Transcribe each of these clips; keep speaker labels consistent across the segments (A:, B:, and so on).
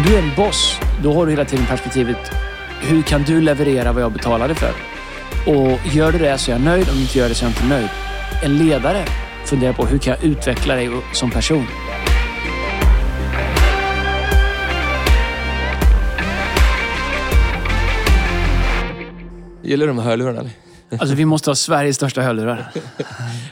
A: Om du är en boss, då har du hela tiden perspektivet hur kan du leverera vad jag betalade för? Och gör du det så är jag nöjd. Om du inte gör det så är jag inte nöjd. En ledare funderar på hur kan jag utveckla dig som person?
B: Gillar du de här hörlurarna?
A: Alltså vi måste ha Sveriges största hörlurar.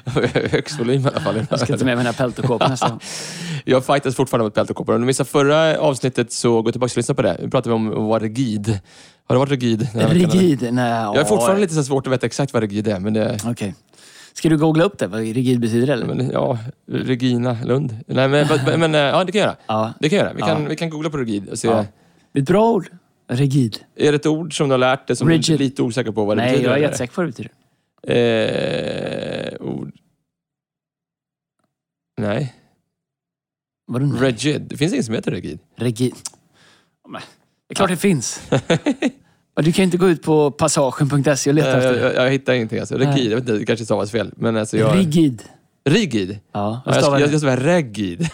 B: Högst volym i alla fall.
A: Jag ska ta med mina peltokåpor nästa gång.
B: Jag fightas fortfarande mot peltokåpor. Om du missade förra avsnittet så gå tillbaka och lyssna på det. Nu pratade vi om att vara rigid. Har du varit rigid?
A: Rigid? Nej,
B: Jag är fortfarande lite så svårt att veta exakt vad rigid är. Men det,
A: Okej. Ska du googla upp det, vad rigid betyder eller?
B: men, ja, Regina Lund. Nej, men, men, men ja, det kan jag göra.
A: Ja.
B: Det kan jag göra. Vi kan,
A: Ja.
B: vi kan googla på rigid och se.
A: Ja. Det är ett bra ord. Rigid.
B: Är det ett ord som du har lärt dig som du är
A: Rigid.
B: lite osäker på vad det
A: Nej,
B: betyder?
A: jag är jättesäker på vad det betyder.
B: Eh, ord. Nej.
A: Vadå nej?
B: Rigid. Det finns inget som heter rigid.
A: Rigid. Men, Det är klart det finns. Du kan inte gå ut på passagen.se och leta
B: jag,
A: efter
B: jag,
A: det.
B: jag hittar ingenting. Alltså. Rigid,
A: Nej.
B: jag vet inte, det kanske stavas fel. Men alltså jag...
A: Rigid.
B: Rigid?
A: Ja,
B: jag, jag,
A: det?
B: jag ska säga rigid.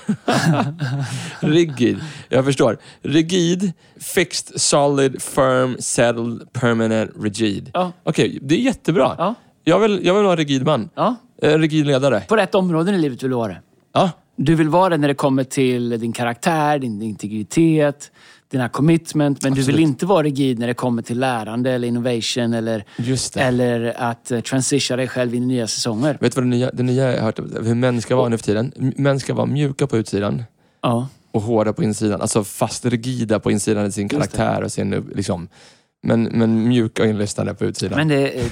B: rigid. Jag förstår. Rigid, fixed, solid, firm, settled, permanent, rigid.
A: Ja.
B: Okej, det är jättebra.
A: Ja.
B: Jag, vill, jag vill vara en rigid man.
A: Ja.
B: En rigid ledare.
A: På rätt områden i livet vill du vara det.
B: Ja.
A: Du vill vara det när det kommer till din karaktär, din integritet, dina commitment. Men du
B: Absolut.
A: vill inte vara rigid när det kommer till lärande eller innovation eller, eller att uh, transitiona dig själv in i nya säsonger.
B: Vet du vad det nya, det nya jag har hört? Hur män ska vara nu för tiden? Män ska vara mjuka på utsidan
A: Ja.
B: och hårda på insidan. Alltså fast rigida på insidan i sin
A: Just det.
B: karaktär och sin... Liksom, men, men mjuka och inlyssnande på utsidan.
A: Men det är...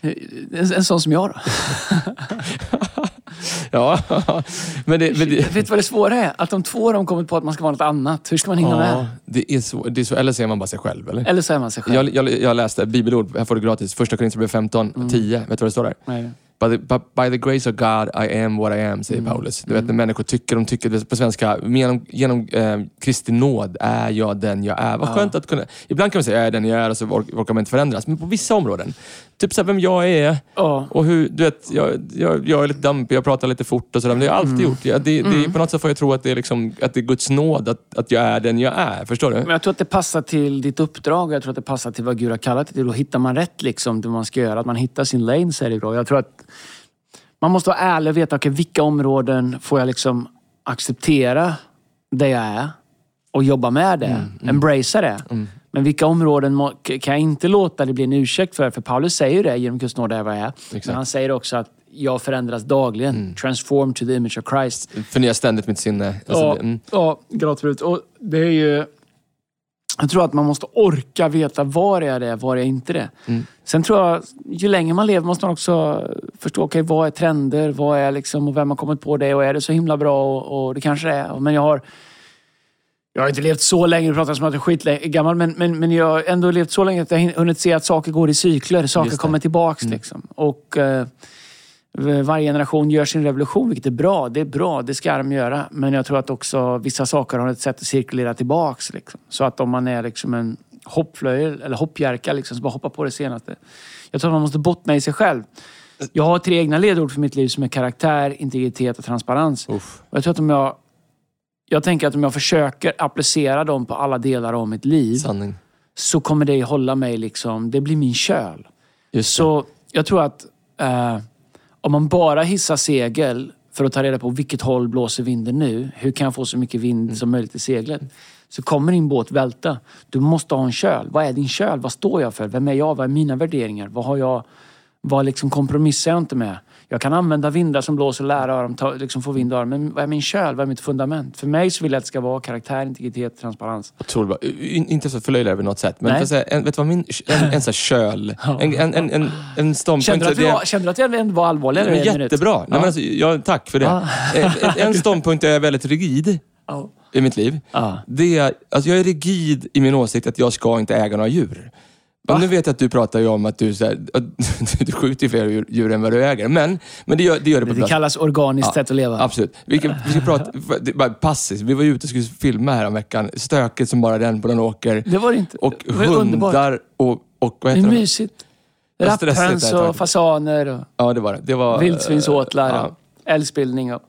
A: eh, En, en sån som jag då.
B: Ja, men det... Men det
A: Vet du vad det svåra är? Att de två de kommit på att man ska vara något annat. Hur ska man hinna
B: ja,
A: med?
B: det är, så, det är så... Eller så är man bara sig själv, eller?
A: Eller så är man sig själv.
B: Jag, jag, jag läste bibelord, här får du gratis. Första Korinthierbrevet 15,
A: Mm.
B: 10. Vet du vad det står där?
A: Nej.
B: By the, by, the grace of God I am what I am, säger
A: Mm.
B: Paulus. Du vet när människor tycker, de tycker på svenska, genom, genom eh, Kristi nåd är jag den jag är. Vad
A: Ja.
B: skönt att kunna... Ibland kan man säga jag är den jag är och så ork- orkar man inte förändras. Men på vissa områden, typ så här, vem jag är
A: Ja.
B: och hur, du vet, jag, jag, jag är lite dampig, jag pratar lite fort och sådär. Men det har jag alltid
A: Mm.
B: gjort. Ja, det, det, på något sätt får jag tro att det är, liksom, att det är Guds nåd att, att jag är den jag är. Förstår du?
A: Men jag tror att det passar till ditt uppdrag. Jag tror att det passar till vad Gud har kallat det till. Då hittar man rätt liksom, det man ska göra. Att man hittar sin lane så är det bra. Jag tror att man måste vara ärlig och veta okay, vilka områden får jag liksom acceptera det jag är och jobba med det. Embracea det. Men vilka områden må, kan jag inte låta det bli en ursäkt för? För Paulus säger ju det, genom Guds nåd är vad jag är. Men han säger också att jag förändras dagligen. Transform to the image of Christ.
B: Förnyar ständigt mitt sinne. Alltså,
A: Ja,
B: det- mm.
A: ja gratulent. Och det är ju... Jag tror att man måste orka veta var är det, var är inte det.
B: Mm.
A: Sen tror jag, ju längre man lever måste man också förstå, okay, vad är trender? Vad är liksom, och vem har kommit på det? Och är det så himla bra? Och, och det kanske det är. Men jag har... Jag har inte levt så länge, du pratar som att jag är skitgammal, men, men, men jag har ändå levt så länge att jag hunnit se att saker går i cykler. Saker kommer tillbaks. Liksom. Och eh, varje generation gör sin revolution, vilket är bra. Det är bra, det ska de göra. Men jag tror att också vissa saker har ett sätt att cirkulera tillbaks. Liksom. Så att om man är liksom en hoppflöjel eller hoppjerka liksom, som bara hoppar på det senaste. Jag tror att man måste bottna i sig själv. Jag har tre egna ledord för mitt liv som är karaktär, integritet och transparens. Och jag tror att om jag... Jag tänker att om jag försöker applicera dem på alla delar av mitt liv
B: Sanning.
A: så kommer det hålla mig liksom... Det blir min köl. Så jag tror att eh, om man bara hissar segel för att ta reda på vilket håll blåser vinden nu. Hur kan jag få så mycket vind
B: Mm.
A: som möjligt i seglet? Så kommer din båt välta. Du måste ha en köl. Vad är din köl? Vad står jag för? Vem är jag? Vad är mina värderingar? Vad har jag... Vad liksom kompromissar jag inte med? Jag kan använda vindar som blåser och lära dem, ta, liksom få vind av dem. Men vad är min köl? Vad är mitt fundament? För mig så vill jag att det ska vara karaktär, integritet, transparens.
B: Otroligt bra. In- Inte så förlöjligare över något sätt, men för säga, en, vet du vad min... En, en sån här köl. En, en, en, en, en ståndpunkt...
A: Kände du att, vi var, kände att jag ändå var allvarlig?
B: Men
A: en
B: jättebra. Nej, men alltså, ja, tack för det.
A: Ja.
B: En, en ståndpunkt där jag är väldigt rigid
A: Ja.
B: i mitt liv.
A: Ja.
B: Det är, alltså jag är rigid i min åsikt att jag ska inte äga några djur. Och nu vet jag att du pratar ju om att du, så här, du skjuter ju fler djur, djur än vad du äger. Men, men det, gör, det gör det på ett
A: Det kallas organiskt sätt att leva.
B: Absolut. Vi, kan, vi ska prata... Det är passivt. Vi var ute och skulle filma här om veckan. Stökigt som bara den på någon åker.
A: Det var det inte.
B: Och
A: det var underbart.
B: hundar och, och vad
A: Det
B: heter
A: är
B: de?
A: mysigt. Rapphöns och fasaner och
B: Ja, det var det. det var,
A: vildsvinsåtlar
B: ja.
A: och älgspillning. Och...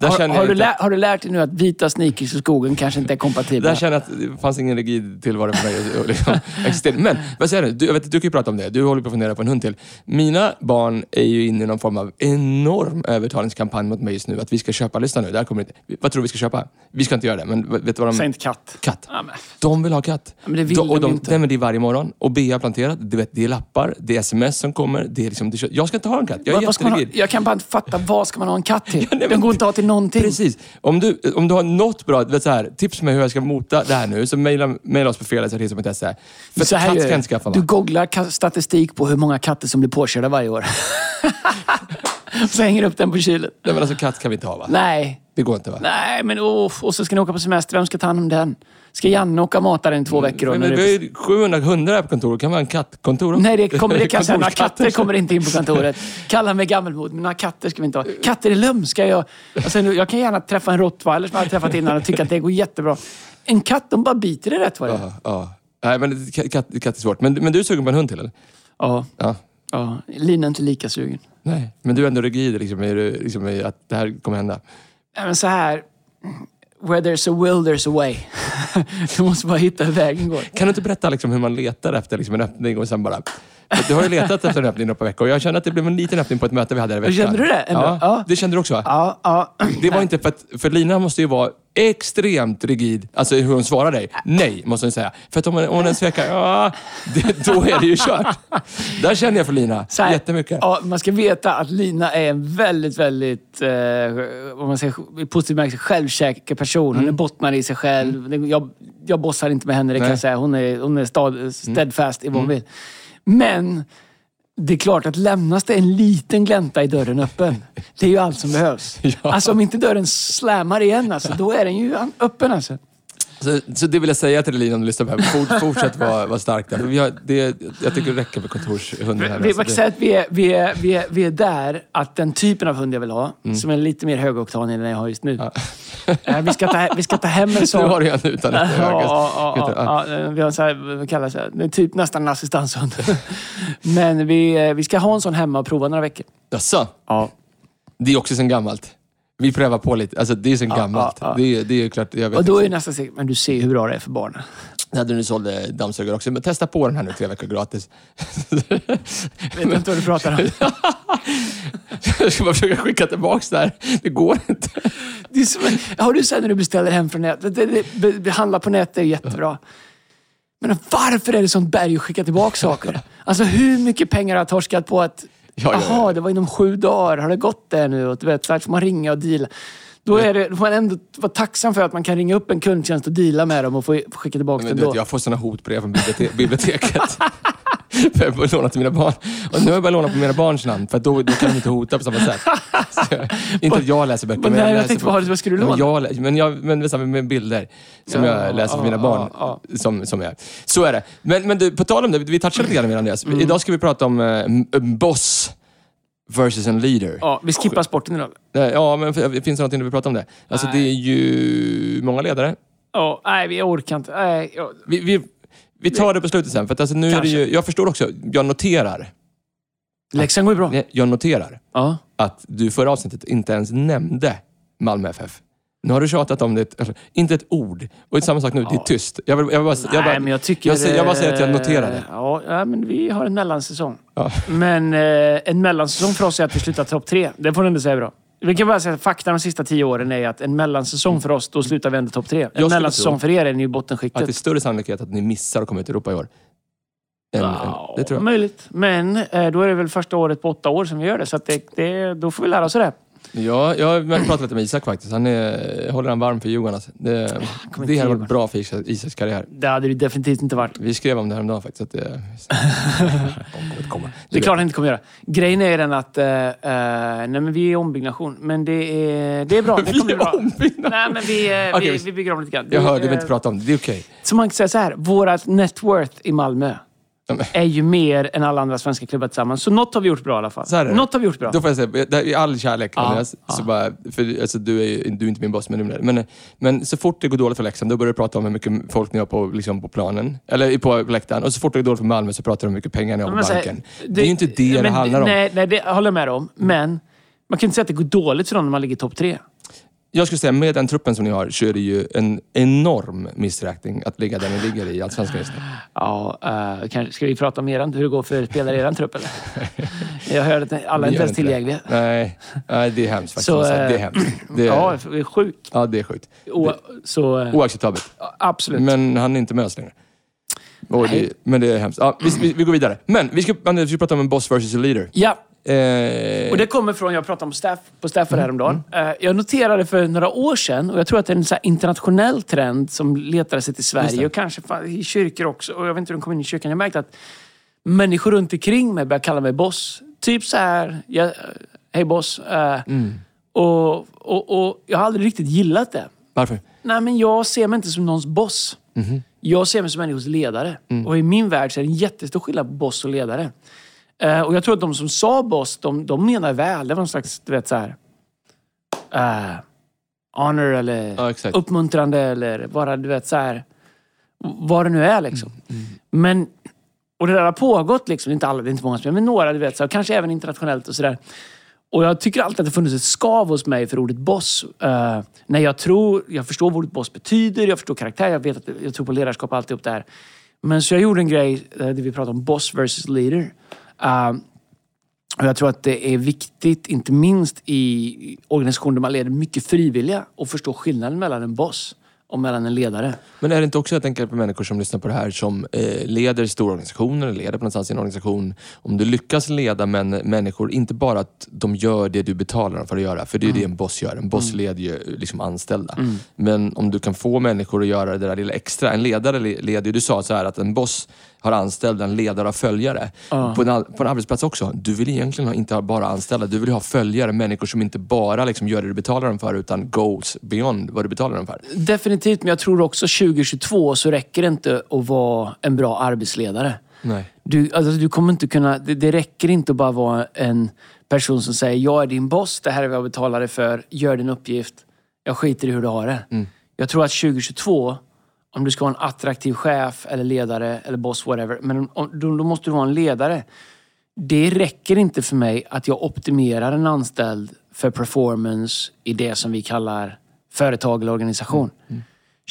B: Där
A: Har, har, du lä- har du lärt dig nu att vita sneakers i skogen kanske inte är kompatibla?
B: Där känner jag att det fanns ingen rigid tillvaro för mig att liksom existera. Men vad säger du? Du, jag vet, du kan ju prata om det. Du håller på att fundera på en hund till. Mina barn är ju inne i någon form av enorm övertalningskampanj mot mig just nu. Att vi ska köpa, lyssna nu, där kommer det, vad tror du vi ska köpa? Vi ska inte göra det, men vet du vad de...
A: Säg inte katt.
B: Katt.
A: Ja, men.
B: De vill ha katt.
A: men det vill
B: de, och
A: de
B: de,
A: inte.
B: Nej, men det är varje morgon. Och har planterat. Du vet, det är lappar, det är sms som kommer. Det är liksom, det är, jag ska inte ha en katt. Jag är jätterigid.
A: Jag kan bara inte fatta, vad ska man ha en katt till?
B: nej, men-
A: Den går inte att ha till någonting.
B: Precis. Om du, om du har något bra vet, så här, tips med hur jag ska mota det här nu, så mejla, oss på fredagsartisa.se. För
A: Så här
B: katt ska jag inte skaffa, va?
A: Du googlar statistik på hur många katter som blir påkörda varje år. så hänger du upp den på kylen.
B: Nej, men alltså katt kan vi inte ha va?
A: Nej,
B: Det går inte va?
A: nej men oh, och så ska ni åka på semester. Vem ska ta hand om den? Ska Janne åka mata den i två veckor? Då,
B: Men, men,
A: det
B: vi har ju 700 hundar här på kontoret. Kan man ha en kattkontor?
A: Nej, det, kommer, det säga. Några katter kommer inte in på kontoret. Kalla mig gammelmod, men några katter ska vi inte ha. Katter är lömska. Jag, alltså, jag kan gärna träffa en rottweiler som jag har träffat innan och tycka att det går jättebra. En katt, de bara biter det rätt vad det är.
B: Ja, ja. Nej, men katt, katt, är svårt. Men, men du är sugen på en hund till eller?
A: Ja,
B: Ja.
A: ja. Lina är inte lika sugen.
B: Nej, men du är ändå rigid liksom, i, liksom, i att det här kommer hända.
A: Ja, men så här. Where there's a will, there's a way. du måste bara hitta hur vägen går.
B: Kan du inte berätta liksom, hur man letar efter liksom, en öppning och sen bara... Du har ju letat efter en öppning några veckor och jag kände att det blev en liten öppning på ett möte vi hade här i veckan.
A: Kände du det?
B: Ja,
A: Ja.
B: det kände du också va?
A: Ja, ja.
B: Det var inte för att, för Lina måste ju vara extremt rigid, alltså hur hon svarar dig. Nej, måste hon säga. För att om hon, om hon ens tvekar, ja, det, då är det ju kört. Där känner jag för Lina,
A: Så här,
B: jättemycket.
A: Ja, man ska veta att Lina är en väldigt, väldigt, eh, vad man säger, i positiv bemärkelse, självsäker person. Hon är bottnar i sig själv. Jag, jag bossar inte med henne, det kan jag säga. Hon är, hon är stad, steadfast i vad hon vill. Men det är klart att lämnas det en liten glänta i dörren öppen, det är ju allt som behövs.
B: Ja.
A: Alltså om inte dörren slammar igen, alltså, då är den ju öppen. Alltså.
B: Så, så det vill jag säga till Lina om du lyssnar på det här. Fort, fortsätt vara, vara stark där. Vi har, det, jag tycker det räcker med kontorshunden här.
A: Vi,
B: Alltså,
A: man kan säga att vi är, vi, är, vi, är, vi är där, att den typen av hund jag vill ha, som är lite mer högoktanig än den jag har just nu. Eh, vi, ska ta, vi ska ta hem en
B: Nu
A: sån...
B: har du en utan
A: Ja, ja, ja,
B: Ja.
A: ja, ja, vi har så här, vad kallas det? Typ nästan en assistanshund. Men vi, eh, vi ska ha en sån hemma och prova några veckor.
B: Jaså?
A: Ja.
B: Det är också sen gammalt. Vi prövar på lite. Alltså det är sen gammalt.
A: ja, ja.
B: Det, är, det är klart, jag vet
A: Och då är det nästan säkert, men du ser hur bra det är för barnen.
B: Det hade du sålde dammsugare också. Men testa på den här nu, tre veckor gratis.
A: Vet inte vad du pratar om.
B: jag ska bara försöka skicka tillbaka det här. Det går inte.
A: Det är som, har du sett när du beställer hem från nätet? Det, det, det, det, handla på nätet är jättebra. Men varför är det sånt berg att skicka tillbaka saker? Alltså hur mycket pengar har jag torskat på att
B: Ja, ja, ja.
A: Jaha, det var inom sju dagar. Har det gått där nu? Och du vet, så här får man ringa och deala. Då, är det, då får man ändå vara tacksam för att man kan ringa upp en kundtjänst och deala med dem och få skicka tillbaka
B: Men,
A: det
B: vet, jag får såna hotbrev från bibliote- biblioteket. för jag börjar låna till mina barn. Och nu har jag börjat låna på mina barns namn, för då, då kan de inte hota på samma sätt. Jag- inte att jag läser böcker,
A: Men
B: men
A: nej, jag
B: läser
A: tänkte,
B: på-
A: vad- ska du
B: Men
A: låna?
B: jag, men jag, men med, med bilder som
A: Ja,
B: jag läser för mina
A: ja,
B: barn.
A: ja,
B: Som, som jag. Så är det. Men, men du, på tal om det, vi touchade lite grann med Andreas.
A: Mm.
B: Idag ska vi prata om eh, boss versus en leader.
A: Ja, vi skippar sporten idag.
B: Nej, Ja, men finns det någonting du vill prata om det? Alltså det är ju många ledare.
A: Ja, nej, vi orkar inte. Nej.
B: Vi, vi, vi tar det på slutet sen, för att alltså nu är det
A: Kanske.
B: ju, jag förstår också, jag noterar,
A: Leksand går ju bra.
B: Nej, jag noterar
A: Ja.
B: att du förra avsnittet inte ens nämnde Malmö FF. Nu har du tjatat om det, alltså, inte ett ord. Och det är samma sak nu, det är tyst. Jag vill, jag vill bara, jag bara,
A: Nej, men jag tycker...
B: jag, säger- jag bara säger att jag noterar det.
A: eh, Ja, ja, men vi har en mellansäsong. Men eh, en mellansäsong för oss är att vi slutar topp tre. Det får du ändå säga bra. Vi kan bara säga att fakta de sista tio åren är att en mellansäsong för oss, då slutar vi ändå topp tre. En mellansäsong för er är ni i
B: Att det är
A: bottenskiktet.
B: större sannolikhet att ni missar att komma ut i Europa i år. Än, än, det tror jag.
A: Möjligt. Men eh, då är det väl första året på åtta år som vi gör det. Så det, det, då får vi lära oss det.
B: Ja, jag har pratat lite med Isak faktiskt. Han är, håller han varm för Djurgården. Alltså. Det,
A: kommer
B: det hade varit bra för Isak- Isaks karriär.
A: Det hade det definitivt inte varit.
B: Vi skrev om det häromdagen faktiskt. Att det, kommer inte komma.
A: Det är klart han inte kommer göra. Grejen är den att... eh, eh, nej, men vi är i ombyggnation. Men det är, det är bra. Det
B: Vi
A: kommer bli
B: är
A: bra.
B: ombyggnad.
A: Nej, men vi, eh,
B: Okej,
A: vi,
B: vi-
A: vi bygger om lite grann.
B: Jag hörde, vi vill
A: eh,
B: inte prata om det. Det är okej.
A: Så man kan säga så här. Vårat net worth i Malmö är ju mer än alla andra svenska klubbar tillsammans. Så något har vi gjort bra i alla fall.
B: Så här är det.
A: Något har vi gjort bra.
B: Då får jag säga, det i all kärlek
A: Ja,
B: Andreas,
A: ja.
B: så bara, för, alltså, du, är, ju- du är inte min boss, men, men, men så fort det går dåligt för Leksand, då börjar du prata om hur mycket folk ni har på, liksom, på planen. Eller på läktaren. Och så fort det går dåligt för Malmö så pratar du om hur mycket pengar ni har på
A: Men så här,
B: banken. det, är ju inte det det
A: men,
B: handlar om.
A: Nej, nej, det håller jag med om. Men man kan inte säga att det går dåligt för dem när man ligger i topp tre.
B: Jag skulle säga med den truppen som ni har så är det ju en enorm missräkning att ligga där ni ligger i Allsvenskan just nu.
A: Ja, uh, kanske, ska vi prata om hur det går för spelare i er trupp eller? Jag hörde att alla är inte ens tillgängliga.
B: Nej, nej, det är hemskt faktiskt. Så, uh, det är hemskt. Det är,
A: ja, det är sjukt.
B: Ja, det är sjukt.
A: O, så, uh,
B: Oacceptabelt.
A: Absolut.
B: Men han är inte med oss längre. Det, men det är hemskt. Ja, vi, vi, vi, går vidare. Men vi ska, vi ska prata om en boss versus a leader.
A: Ja. Eh... Och det kommer från, jag pratade om staff, på Stafford mm. häromdagen. Mm. Eh, jag noterade för några år sedan, och jag tror att det är en så internationell trend som letade sig till Sverige och kanske i kyrkor också. Och jag vet inte hur de kom in i kyrkan. Jag märkte att människor runt omkring mig börjar kalla mig boss. Typ så här, jag, hej boss. Eh, mm. och, och, och jag har aldrig riktigt gillat det.
B: Varför?
A: Nej, men jag ser mig inte som någons boss. Mm. Jag ser mig som människors ledare. Mm. Och i min värld så är det en jättestor skillnad på boss och ledare. Uh, och jag tror att de som sa boss, de, de menar väl. Det var någon slags, du vet så här, uh, honor eller
B: ja,
A: uppmuntrande eller bara, du vet så här, vad det nu är liksom. Mm, mm. Men, och det där har pågått liksom, inte alla, det är inte många som men några, du vet, så, kanske även internationellt och sådär. Och jag tycker alltid att det funnits ett skav hos mig för ordet boss. Uh, när jag tror, jag förstår vad ordet boss betyder, jag förstår karaktär, jag vet att jag tror på ledarskap och alltihop det här. Men så jag gjorde en grej där vi pratade om boss versus leader. Uh, och jag tror att det är viktigt, inte minst i organisationer där man leder mycket frivilliga, att förstå skillnaden mellan en boss och mellan en ledare.
B: Men är det inte också, jag tänker på människor som lyssnar på det här, som eh, leder stora organisationer, leder på någonstans i en organisation. Om du lyckas leda men, människor, inte bara att de gör det du betalar dem för att göra, för det är mm. det en boss gör. En boss mm. leder ju liksom anställda. Mm. Men om du kan få människor att göra det där lilla extra. En ledare leder du sa så här att en boss har anställda, en ledare av följare. Uh. På, en, på en arbetsplats också. Du vill egentligen inte bara anställda, du vill ha följare. Människor som inte bara liksom gör det du betalar dem för, utan goals beyond vad du betalar dem för.
A: Definitivt, men jag tror också 2022 så räcker det inte att vara en bra arbetsledare.
B: Nej.
A: Du, alltså, du kommer inte kunna... Det, det räcker inte att bara vara en person som säger jag är din boss, det här är vad jag betalar dig för, gör din uppgift. Jag skiter i hur du har det. Mm. Jag tror att 2022 om du ska vara en attraktiv chef eller ledare eller boss, whatever. Men om, då, då, måste du vara en ledare. Det räcker inte för mig att jag optimerar en anställd för performance i det som vi kallar företag eller organisation. Mm. Mm.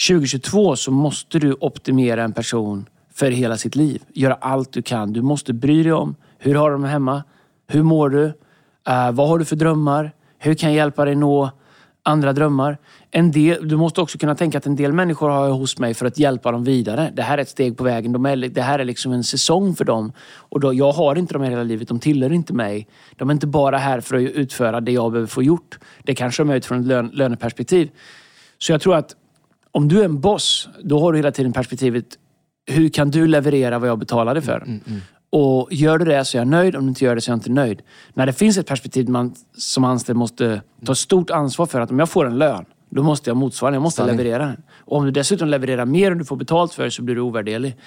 A: 2022 så måste du optimera en person för hela sitt liv. Göra allt du kan. Du måste bry dig om hur har de hemma? Hur mår du? Uh, vad har du för drömmar? Hur kan jag hjälpa dig nå andra drömmar. En del, du måste också kunna tänka att en del människor har jag hos mig för att hjälpa dem vidare. Det här är ett steg på vägen. De är, det här är liksom en säsong för dem. Och då, jag har inte dem hela livet. De tillhör inte mig. De är inte bara här för att utföra det jag behöver få gjort. Det kanske de är utifrån ett lön, löneperspektiv. Så jag tror att om du är en boss, då har du hela tiden perspektivet hur kan du leverera vad jag betalade för? Mm, mm, mm. Och gör du det så är jag nöjd, om du inte gör det så är jag inte nöjd. När det finns ett perspektiv man som anställd måste ta stort ansvar för att om jag får en lön, då måste jag motsvara. Jag måste Sanning. leverera den. Och om du dessutom levererar mer än du får betalt för så blir du ovärderlig.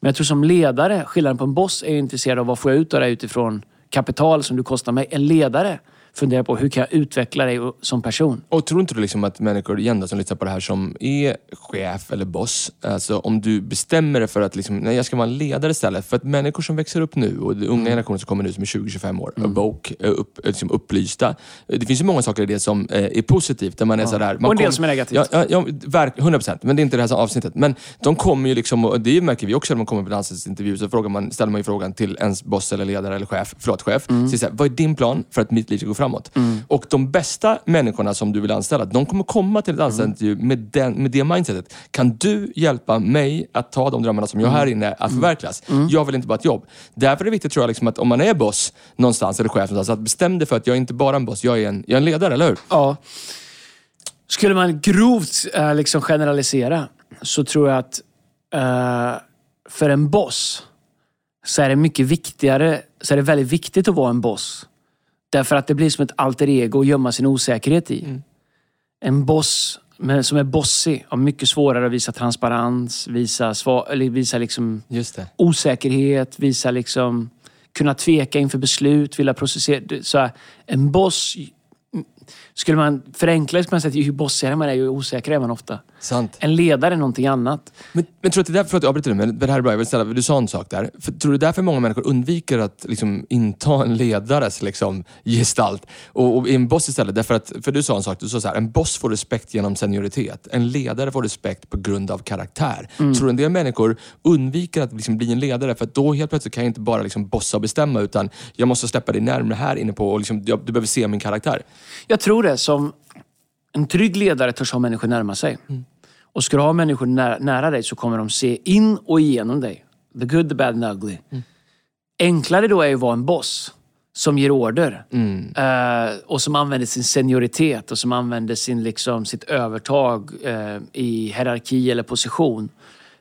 A: Men jag tror som ledare, skillnaden på en boss är intresserad av vad får jag ut av det utifrån kapital som du kostar mig. En ledare fundera på hur kan jag utveckla dig som person.
B: Och tror inte du liksom att människor igen då, som lyssnar på det här som är chef eller boss, alltså om du bestämmer dig för att liksom, nej, jag ska vara en ledare istället. För att människor som växer upp nu och den unga mm. generationen som kommer nu som är 20-25 år, mm. woke, upp, liksom upplysta. Det finns ju många saker i det som eh, är positivt. Där man är ja. sådär, man
A: och en del kom, som är negativt.
B: Ja, ja, ja, 100%. Men det är inte det här avsnittet. Men de kommer ju liksom, och det märker vi också när man kommer på anställningsintervju, så frågar man, ställer man ju frågan till ens boss eller ledare eller chef, förlåt chef. Mm. Så, så här, vad är din plan för att mitt liv ska gå framåt? Mm. Och de bästa människorna som du vill anställa, de kommer komma till ett anställningsintervju med, den, med det mindsetet. Kan du hjälpa mig att ta de drömmarna som jag har här inne att mm. förverkligas? Mm. Jag vill inte bara ett jobb. Därför är det viktigt tror jag liksom att om man är boss någonstans, eller chef någonstans, att bestäm dig för att jag är inte bara en boss, jag är en, jag är en ledare, eller hur?
A: Ja. Skulle man grovt äh, liksom generalisera så tror jag att äh, för en boss så är det mycket viktigare, så är det väldigt viktigt att vara en boss. Därför att det blir som ett alter ego att gömma sin osäkerhet i. Mm. En boss men som är bossig har mycket svårare att visa transparens, visa, svar, eller visa liksom osäkerhet, visa liksom kunna tveka inför beslut, vilja processera. Så en boss skulle man förenkla det skulle man säga att ju bossigare man är, ju osäkrare är man ofta.
B: Sant.
A: En ledare är någonting annat.
B: Men, men tror du att det är därför, förlåt jag avbryter nu, men det här är bra. Jag vill ställa, du sa en sak där. För, tror du därför många människor undviker att liksom, inta en ledares liksom, gestalt och, och en boss istället? Därför att, för du sa en sak, du sa så här, en boss får respekt genom senioritet. En ledare får respekt på grund av karaktär. Tror du en del människor undviker att liksom, bli en ledare för att då helt plötsligt kan jag inte bara liksom, bossa och bestämma utan jag måste släppa dig närmare här inne på och liksom, jag, du behöver se min karaktär.
A: Jag tror det. Som en trygg ledare törs ha människor närma sig. Och ska du ha människor nära, nära dig så kommer de se in och igenom dig. The good, the bad and the ugly. Enklare då är att vara en boss som ger order. Eh, och som använder sin senioritet och som använder sin, liksom, sitt övertag eh, i hierarki eller position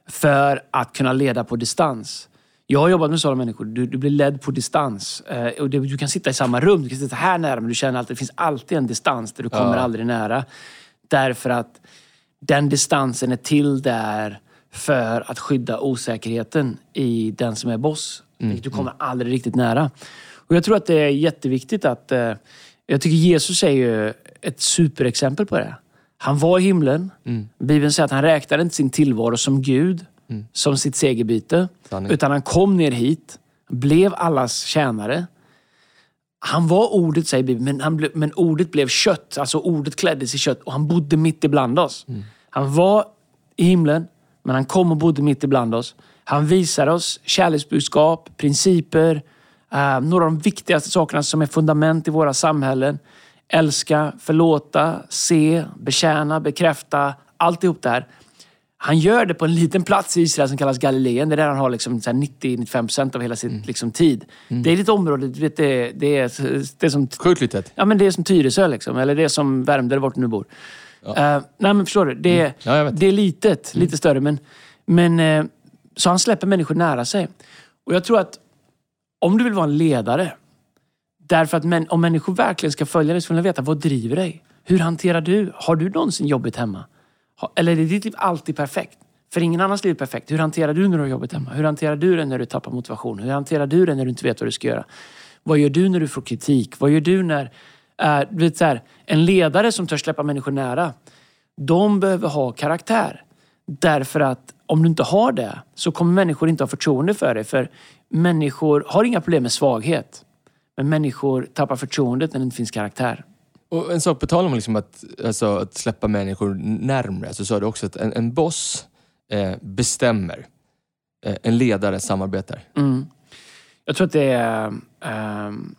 A: för att kunna leda på distans. Jag har jobbat med sådana människor. Du, du blir ledd på distans. Eh, och det, du kan sitta i samma rum, du kan sitta här nära, men du känner att det finns alltid en distans där du kommer aldrig nära. Därför att den distansen är till där för att skydda osäkerheten i den som är boss. Du kommer aldrig riktigt nära. Och Jag tror att det är jätteviktigt att... Eh, jag tycker Jesus är ju ett superexempel på det. Han var i himlen. Bibeln säger att han räknade inte sin tillvaro som Gud, som sitt segerbyte.
B: Sanning.
A: Utan han kom ner hit, blev allas tjänare. Han var ordet, säger Bibeln, men, han ble, men ordet blev kött. Alltså ordet kläddes i kött och han bodde mitt ibland oss. Han var i himlen, men han kom och bodde mitt ibland oss. Han visar oss kärleksbudskap, principer, eh, några av de viktigaste sakerna som är fundament i våra samhällen. Älska, förlåta, se, betjäna, bekräfta. Alltihop där. Han gör det på en liten plats i Israel som kallas Galileen. Det är där han har liksom så här 90-95% av hela sin liksom, tid. Det är ett område, du vet, det, det, är, det är som
B: Sjukt litet.
A: Ja, men det är som Tyresö, liksom. eller det är som Värmdö, vart du nu bor. Eh, nej, men förstår du? Det, är-
B: Ja,
A: det är litet, lite större. Men, men, eh, så han släpper människor nära sig. Och jag tror att om du vill vara en ledare, därför att män, om människor verkligen ska följa dig så vill de veta vad driver dig. Hur hanterar du? Har du någonsin jobbigt hemma? Eller är ditt liv alltid perfekt? För ingen annans liv är perfekt. Hur hanterar du när du har jobbigt hemma? Hur hanterar du det när du tappar motivation? Hur hanterar du det när du inte vet vad du ska göra? Vad gör du när du får kritik? Vad gör du när... Äh, du vet, så här, en ledare som törs släppa människor nära, de behöver ha karaktär. Därför att om du inte har det så kommer människor inte ha förtroende för dig. För människor har inga problem med svaghet. Men människor tappar förtroendet när det inte finns karaktär.
B: Och en sak på tal om liksom att, alltså, att släppa människor närmre, så sa du också att en, en boss eh, bestämmer. Eh, en ledare samarbetar.
A: Mm. Jag tror att det är ehm,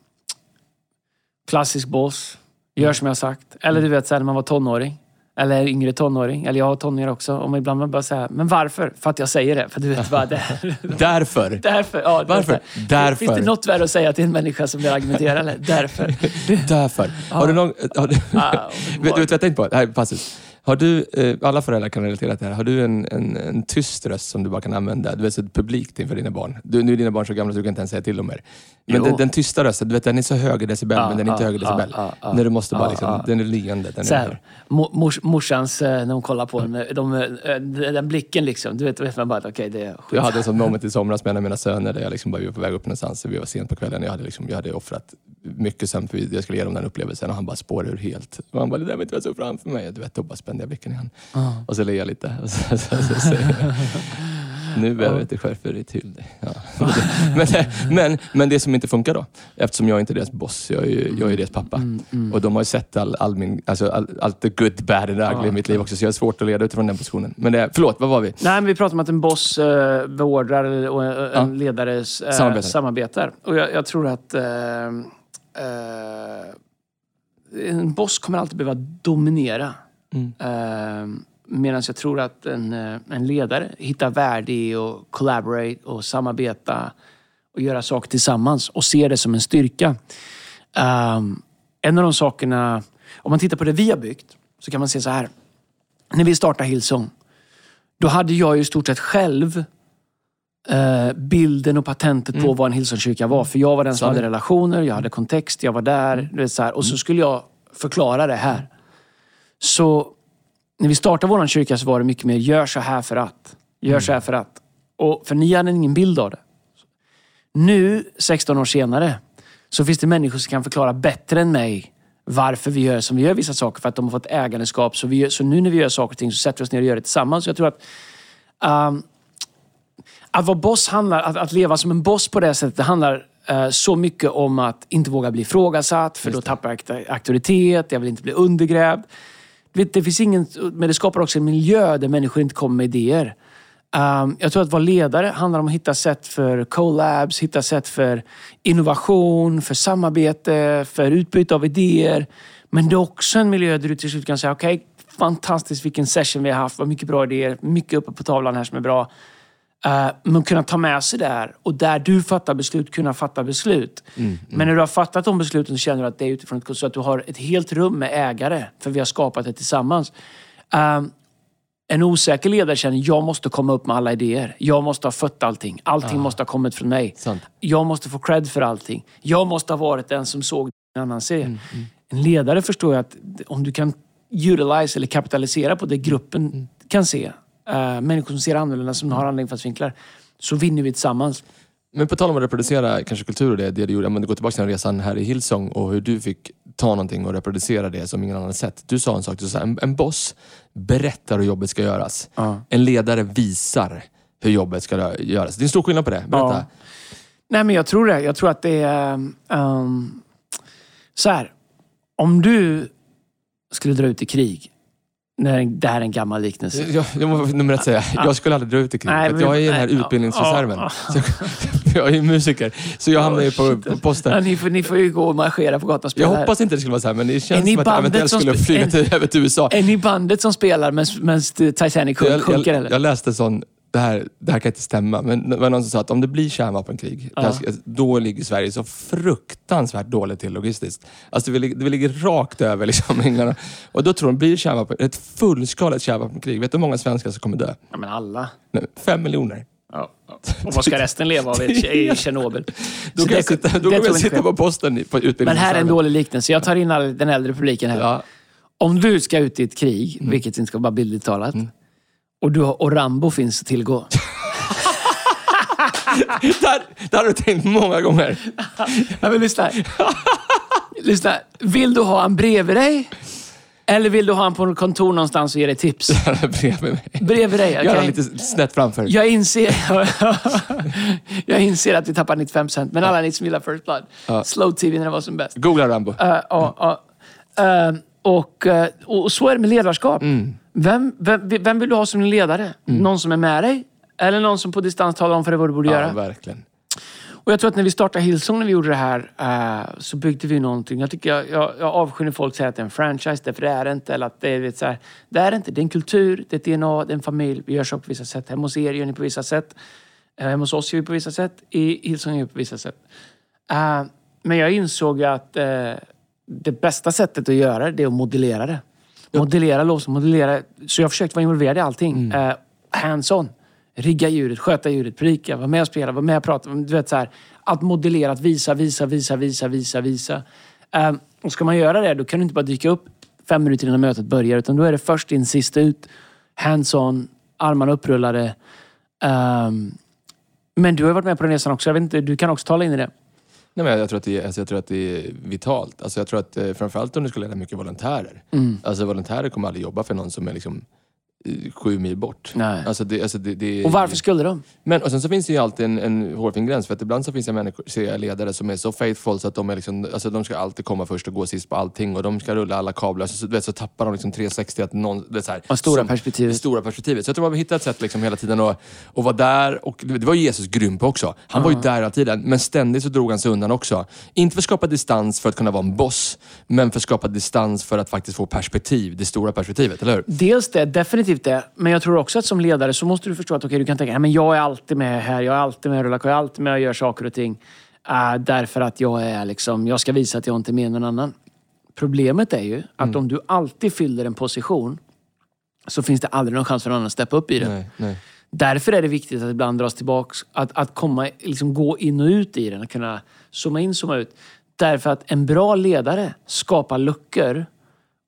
A: klassisk boss. Gör som jag sagt. Eller du vet, så här, när man var tonåring. Eller yngre tonåring. Eller jag har tonåringar också. Och ibland man bara säga, men varför? För att jag säger det. För du vet vad det är.
B: Därför!
A: Därför. Ja,
B: Varför? Därför.
A: Finns det något värre att säga till en människa som vill argumentera? Eller? Därför.
B: Därför. Har du någon... Har du,
A: Ah,
B: vet du vad jag tänkte på? Det här är passus. Har du, eh, alla föräldrar kan relatera till det här. Har du en, en, en tyst röst som du bara kan använda? Du vet, så publikt inför dina barn. Du, nu är dina barn så gamla så du kan inte ens säga till dem mer. Men den, den tysta rösten, du vet, den är så hög i decibel,
A: Ja,
B: men den är inte
A: ja,
B: hög i decibel.
A: ja, ja,
B: när du måste bara
A: ja,
B: liksom, den är leende. Den
A: Så
B: är
A: här, mo- mors, morsans, eh, när hon kollar på en, de, eh, den blicken liksom. Du vet, vet man bara att okej, det är skit.
B: Jag hade en sån moment i somras med en av mina söner där jag liksom bara, vi var på väg upp någonstans. Vi var sent på kvällen. Jag hade, liksom, jag hade offrat mycket sömn för jag skulle ge dem den upplevelsen och han bara spårade ur helt. Och han bara, det där var inte så framför mig. Du vet, då bara spände jag blicken igen. Och så ler jag lite. Och så, så, så, säger jag, nu behöver jag inte dig till dig. Ja. Men, men, men det som inte funkar då, eftersom jag inte är deras boss, jag är ju, jag är deras pappa. Och de har ju sett all, all min, alltså all, allt the good, bad and ugly i mitt liv också, så jag har svårt att leda utifrån den positionen. Men det, förlåt, vad var vi?
A: Nej, men vi pratar om att en boss eh, beordrar och en
B: Ja.
A: ledare eh,
B: Samarbetar.
A: samarbetar. Och jag, jag tror att eh, eh, en boss kommer alltid behöva dominera.
B: Mm.
A: Eh, Medan jag tror att en, eh, en ledare hittar värde i att collaborate och samarbeta och göra saker tillsammans och ser det som en styrka. Um, en av de sakerna, om man tittar på det vi har byggt, så kan man se så här. När vi startade Hillsong, då hade jag ju i stort sett själv eh, bilden och patentet på vad en Hillsongkyrka var. För jag var den som
B: Sanning.
A: hade relationer, jag hade kontext, jag var där. Du vet, så här, och så skulle jag förklara det här. Så när vi startade vår kyrka så var det mycket mer, gör så här för att. Gör så här för att. Och, för ni hade ingen bild av det. Nu, 16 år senare, så finns det människor som kan förklara bättre än mig varför vi gör som vi gör vissa saker. För att de har fått ägandeskap. Så, gör, så nu när vi gör saker och ting så sätter vi oss ner och gör det tillsammans. Så jag tror att um, att vara boss handlar, att, att leva som en boss på det sättet, det handlar eh, så mycket om att inte våga bli ifrågasatt, för då tappar jag auktoritet, jag vill inte bli undergrävd. Vet, det finns ingen, men det skapar också en miljö där människor inte kommer med idéer. Um, jag tror att vara ledare handlar om att hitta sätt för collabs, hitta sätt för innovation, för samarbete, för utbyte av idéer. Men det är också en miljö där du till slut kan säga, okej, fantastiskt vilken session vi har haft, vad mycket bra idéer, mycket uppe på tavlan här som är bra. Uh, men kunna ta med sig där och där du fattar beslut, kunna fatta beslut. Men när du har fattat de besluten så känner du att det är utifrån ett, så att du har ett helt rum med ägare, för vi har skapat det tillsammans. Um, en osäker ledare känner jag måste komma upp med alla idéer. Jag måste ha fött allting. Allting måste ha kommit från mig.
B: Sant.
A: Jag måste få cred för allting. Jag måste ha varit den som såg en annan ser. En ledare förstår jag att om du kan utilize eller kapitalisera på det gruppen kan se. Uh, människor som ser annorlunda, som har andra infallsvinklar. Så vinner vi tillsammans.
B: Men på tal om att reproducera kanske kultur och det, det du gjorde, men du går tillbaka till den resan här i Hillsong och hur du fick ta någonting och reproducera det som ingen annan sett. Du sa en sak, du sa en, en boss berättar hur jobbet ska göras.
A: Ja.
B: En ledare visar hur jobbet ska göras. Det är en stor skillnad på det. Berätta.
A: Ja. Nej, men jag tror det. Jag tror att det är... Um, så här. Om du skulle dra ut i krig. När, det här är en gammal liknelse.
B: Jag, jag måste nummer ett säga, jag skulle aldrig dra ut i krig.
A: Nej,
B: att jag är i den här
A: nej, ja,
B: utbildningsreserven.
A: ja,
B: Så jag, jag är musiker, så jag hamnar ju på, på
A: Ja,
B: posten.
A: ni, får, ni får ju gå och marschera på gatan och spela
B: Jag hoppas inte det skulle vara så här, men det känns som att jag eventuellt skulle flyga till, över till USA.
A: Är ni bandet som spelar medan Titanic sjunk-
B: Jag,
A: sjunker?
B: jag,
A: eller?
B: jag läste en sån, det här, det här kan inte stämma, men det var någon som sa att om det blir kärnvapenkrig, det här då ligger Sverige så fruktansvärt dåligt till logistiskt. Alltså vi, ligger- vi ligger rakt över liksom, England. Och då tror de, blir det kärnvapen, ett fullskaligt kärnvapenkrig, vet du hur många svenskar som kommer dö?
A: ja, men alla.
B: Nej, Fem miljoner.
A: Ja. Och vad ska resten leva av i Tjernobyl?
B: Då kan jag
A: det-
B: sitta, då jag sitta på posten på.
A: Men här är en dålig liknelse. Jag tar in all, den äldre publiken här.
B: Ja.
A: Om du ska ut i ett krig,
B: Mm.
A: vilket inte ska vara bildligt talat, och, du har, och Rambo finns att tillgå.
B: där, där har du tänkt många gånger.
A: Ja, men lyssna. lyssna. Vill du ha han bredvid dig? Eller vill du ha han på ett kontor någonstans och ge dig tips?
B: Bredvid mig.
A: Bredvid dig,
B: Gör han lite snett framför.
A: Jag inser, jag inser att vi tappar 95 procent, men alla ni som gillar First Blood, slow TV när det var som bäst.
B: Googla Rambo.
A: Uh, ja. Uh, och, uh, och så är det med ledarskap. Vem, vem, vem vill du ha som din ledare? Någon som är med dig? Eller någon som på distans talar om för dig vad du borde
B: Ja,
A: göra?
B: verkligen.
A: Och jag tror att när vi startade Hillsong, när vi gjorde det här, eh, så byggde vi någonting. Jag, tycker jag, jag, jag avskyr när folk säger att det är en franchise, därför det är det inte. Eller att det är, vet, så här, det är det inte. Det är en kultur, det är ett DNA, det är en familj. Vi gör saker på vissa sätt. Hemma hos er gör ni på vissa sätt. Eh, hemma hos oss gör vi på vissa sätt. I Hillsong gör vi på vissa sätt. Eh, men jag insåg att eh, det bästa sättet att göra det är att modellera det. Modellera lås, modellera. Så jag har försökt vara involverad i allting. Eh, hands-on. Rigga ljudet, sköta ljudet, predika, vara med och spela, vara med och prata. Du vet, så här, att modellera, att visa, visa, visa, visa, visa, visa. Eh, och ska man göra det, då kan du inte bara dyka upp fem minuter innan mötet börjar. Utan då är det först in, sist ut. Hands-on, armarna upprullade. Ehm, men du har varit med på den resan också. Jag vet inte, du kan också tala in i det.
B: Nej, men jag, tror att det är, alltså jag tror att det är vitalt. Alltså jag tror att eh, framförallt om du ska leda mycket volontärer.
A: Mm.
B: Alltså volontärer kommer aldrig jobba för någon som är liksom sju mil bort.
A: Nej.
B: Alltså det, alltså det, det,
A: Och varför skulle de?
B: Men och sen så finns det ju alltid en, en hårfin gräns. För att ibland så finns det människor, ser jag ledare som är så faithful så att de är liksom, alltså de ska alltid komma först och gå sist på allting. Och de ska rulla alla kablar. Så, så, vet, så tappar de liksom 360 att någon... Det så här,
A: Och stora
B: som-
A: perspektivet.
B: Det stora perspektivet. Så jag tror man vill hitta ett sätt liksom hela tiden att, att vara där. Och det var Jesus grym på också. Han var ju där hela tiden. Men ständigt så drog han sig undan också. Inte för att skapa distans för att kunna vara en boss. Men för att skapa distans för att faktiskt få perspektiv. Det stora perspektivet, eller hur?
A: Dels det, definitivt det. Men jag tror också att som ledare så måste du förstå att okej, du kan tänka att jag är alltid med här, jag är alltid med och rullar, jag är alltid med och gör saker och ting. Uh, därför att jag är liksom, jag ska visa att jag inte är än någon annan. Problemet är ju att
B: Mm.
A: om du alltid fyller en position så finns det aldrig någon chans för någon annan att steppa upp i den.
B: Nej, nej.
A: Därför är det viktigt att ibland dras tillbaks. Att, att komma, liksom gå in och ut i den. Att kunna zooma in, zooma ut. Därför att en bra ledare skapar luckor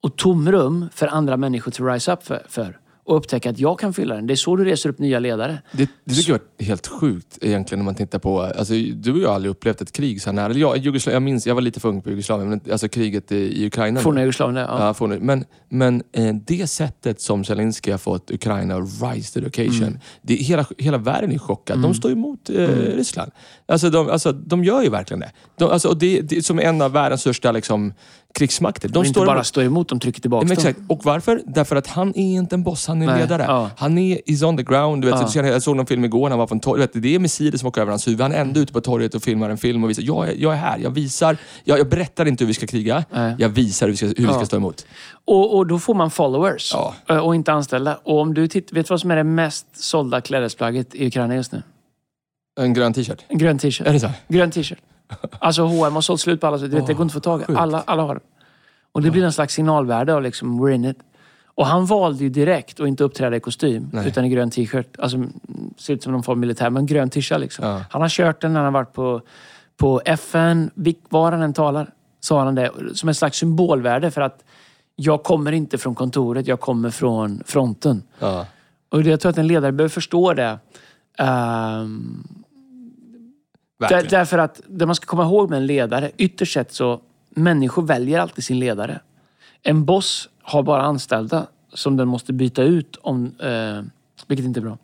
A: och tomrum för andra människor att rise up för. för. Och upptäcka att jag kan fylla den. Det är så du reser upp nya ledare.
B: Det, det tycker jag är helt sjukt egentligen när man tittar på... Alltså, du och jag har aldrig upplevt ett krig så här nära. Jag, Jugosla- jag minns, jag var lite för ung på Jugoslavien, men alltså kriget i, Ukraina.
A: Forna Jugoslavien, ja.
B: Ja, forna- men men eh, det sättet som Zelensky har fått Ukraina att rise to the occasion.
A: Mm.
B: Det, hela, hela världen är chockad. De står emot eh,
A: Mm.
B: Ryssland. Alltså de, alltså de gör ju verkligen det. De, alltså, och det, det är som en av världens största liksom, krigsmakter. De
A: De inte bara
B: emot.
A: står emot, de trycker tillbaka
B: Ja, men
A: dem.
B: exakt. Och varför? Därför att han är inte en boss, han är
A: Nej,
B: ledare.
A: ja.
B: Han är is on the ground. Du vet,
A: Ja.
B: så jag såg någon film igår han var på en torg. du Vet, det är missiler som åker över hans huvud. Han är ändå ute på torget och filmar en film och visar, jag är, jag är här, jag visar. Jag, jag berättar inte hur vi ska kriga,
A: Nej.
B: jag visar hur vi ska, hur vi ska
A: Ja.
B: stå emot.
A: Och, och då får man followers
B: Ja.
A: eh, och inte anställda. Och om du titt, vet du vad som är det mest sålda klädesplagget i Ukraina just nu?
B: En grön t-shirt.
A: En grön t-shirt.
B: Är det så?
A: Grön t-shirt. Alltså H&M har sålt slut på alla. Du vet, det går inte att få tag i. Alla, alla har det. Och det blir en slags signalvärde av liksom, we're in it. Och han valde ju direkt att inte uppträda i kostym,
B: Nej.
A: utan i grön t-shirt. Alltså, ser ut som någon form av militär, men grön t-shirt liksom.
B: Ja.
A: Han har kört den när han har varit på, på FN, var han än talar, sa han det. Som en slags symbolvärde för att jag kommer inte från kontoret, jag kommer från fronten.
B: Ja.
A: Och jag tror att en ledare behöver förstå det. Ehm, där, därför att det man ska komma ihåg med en ledare, ytterst sett så, människor väljer alltid sin ledare. En boss har bara anställda som den måste byta ut, om, eh, vilket inte är bra.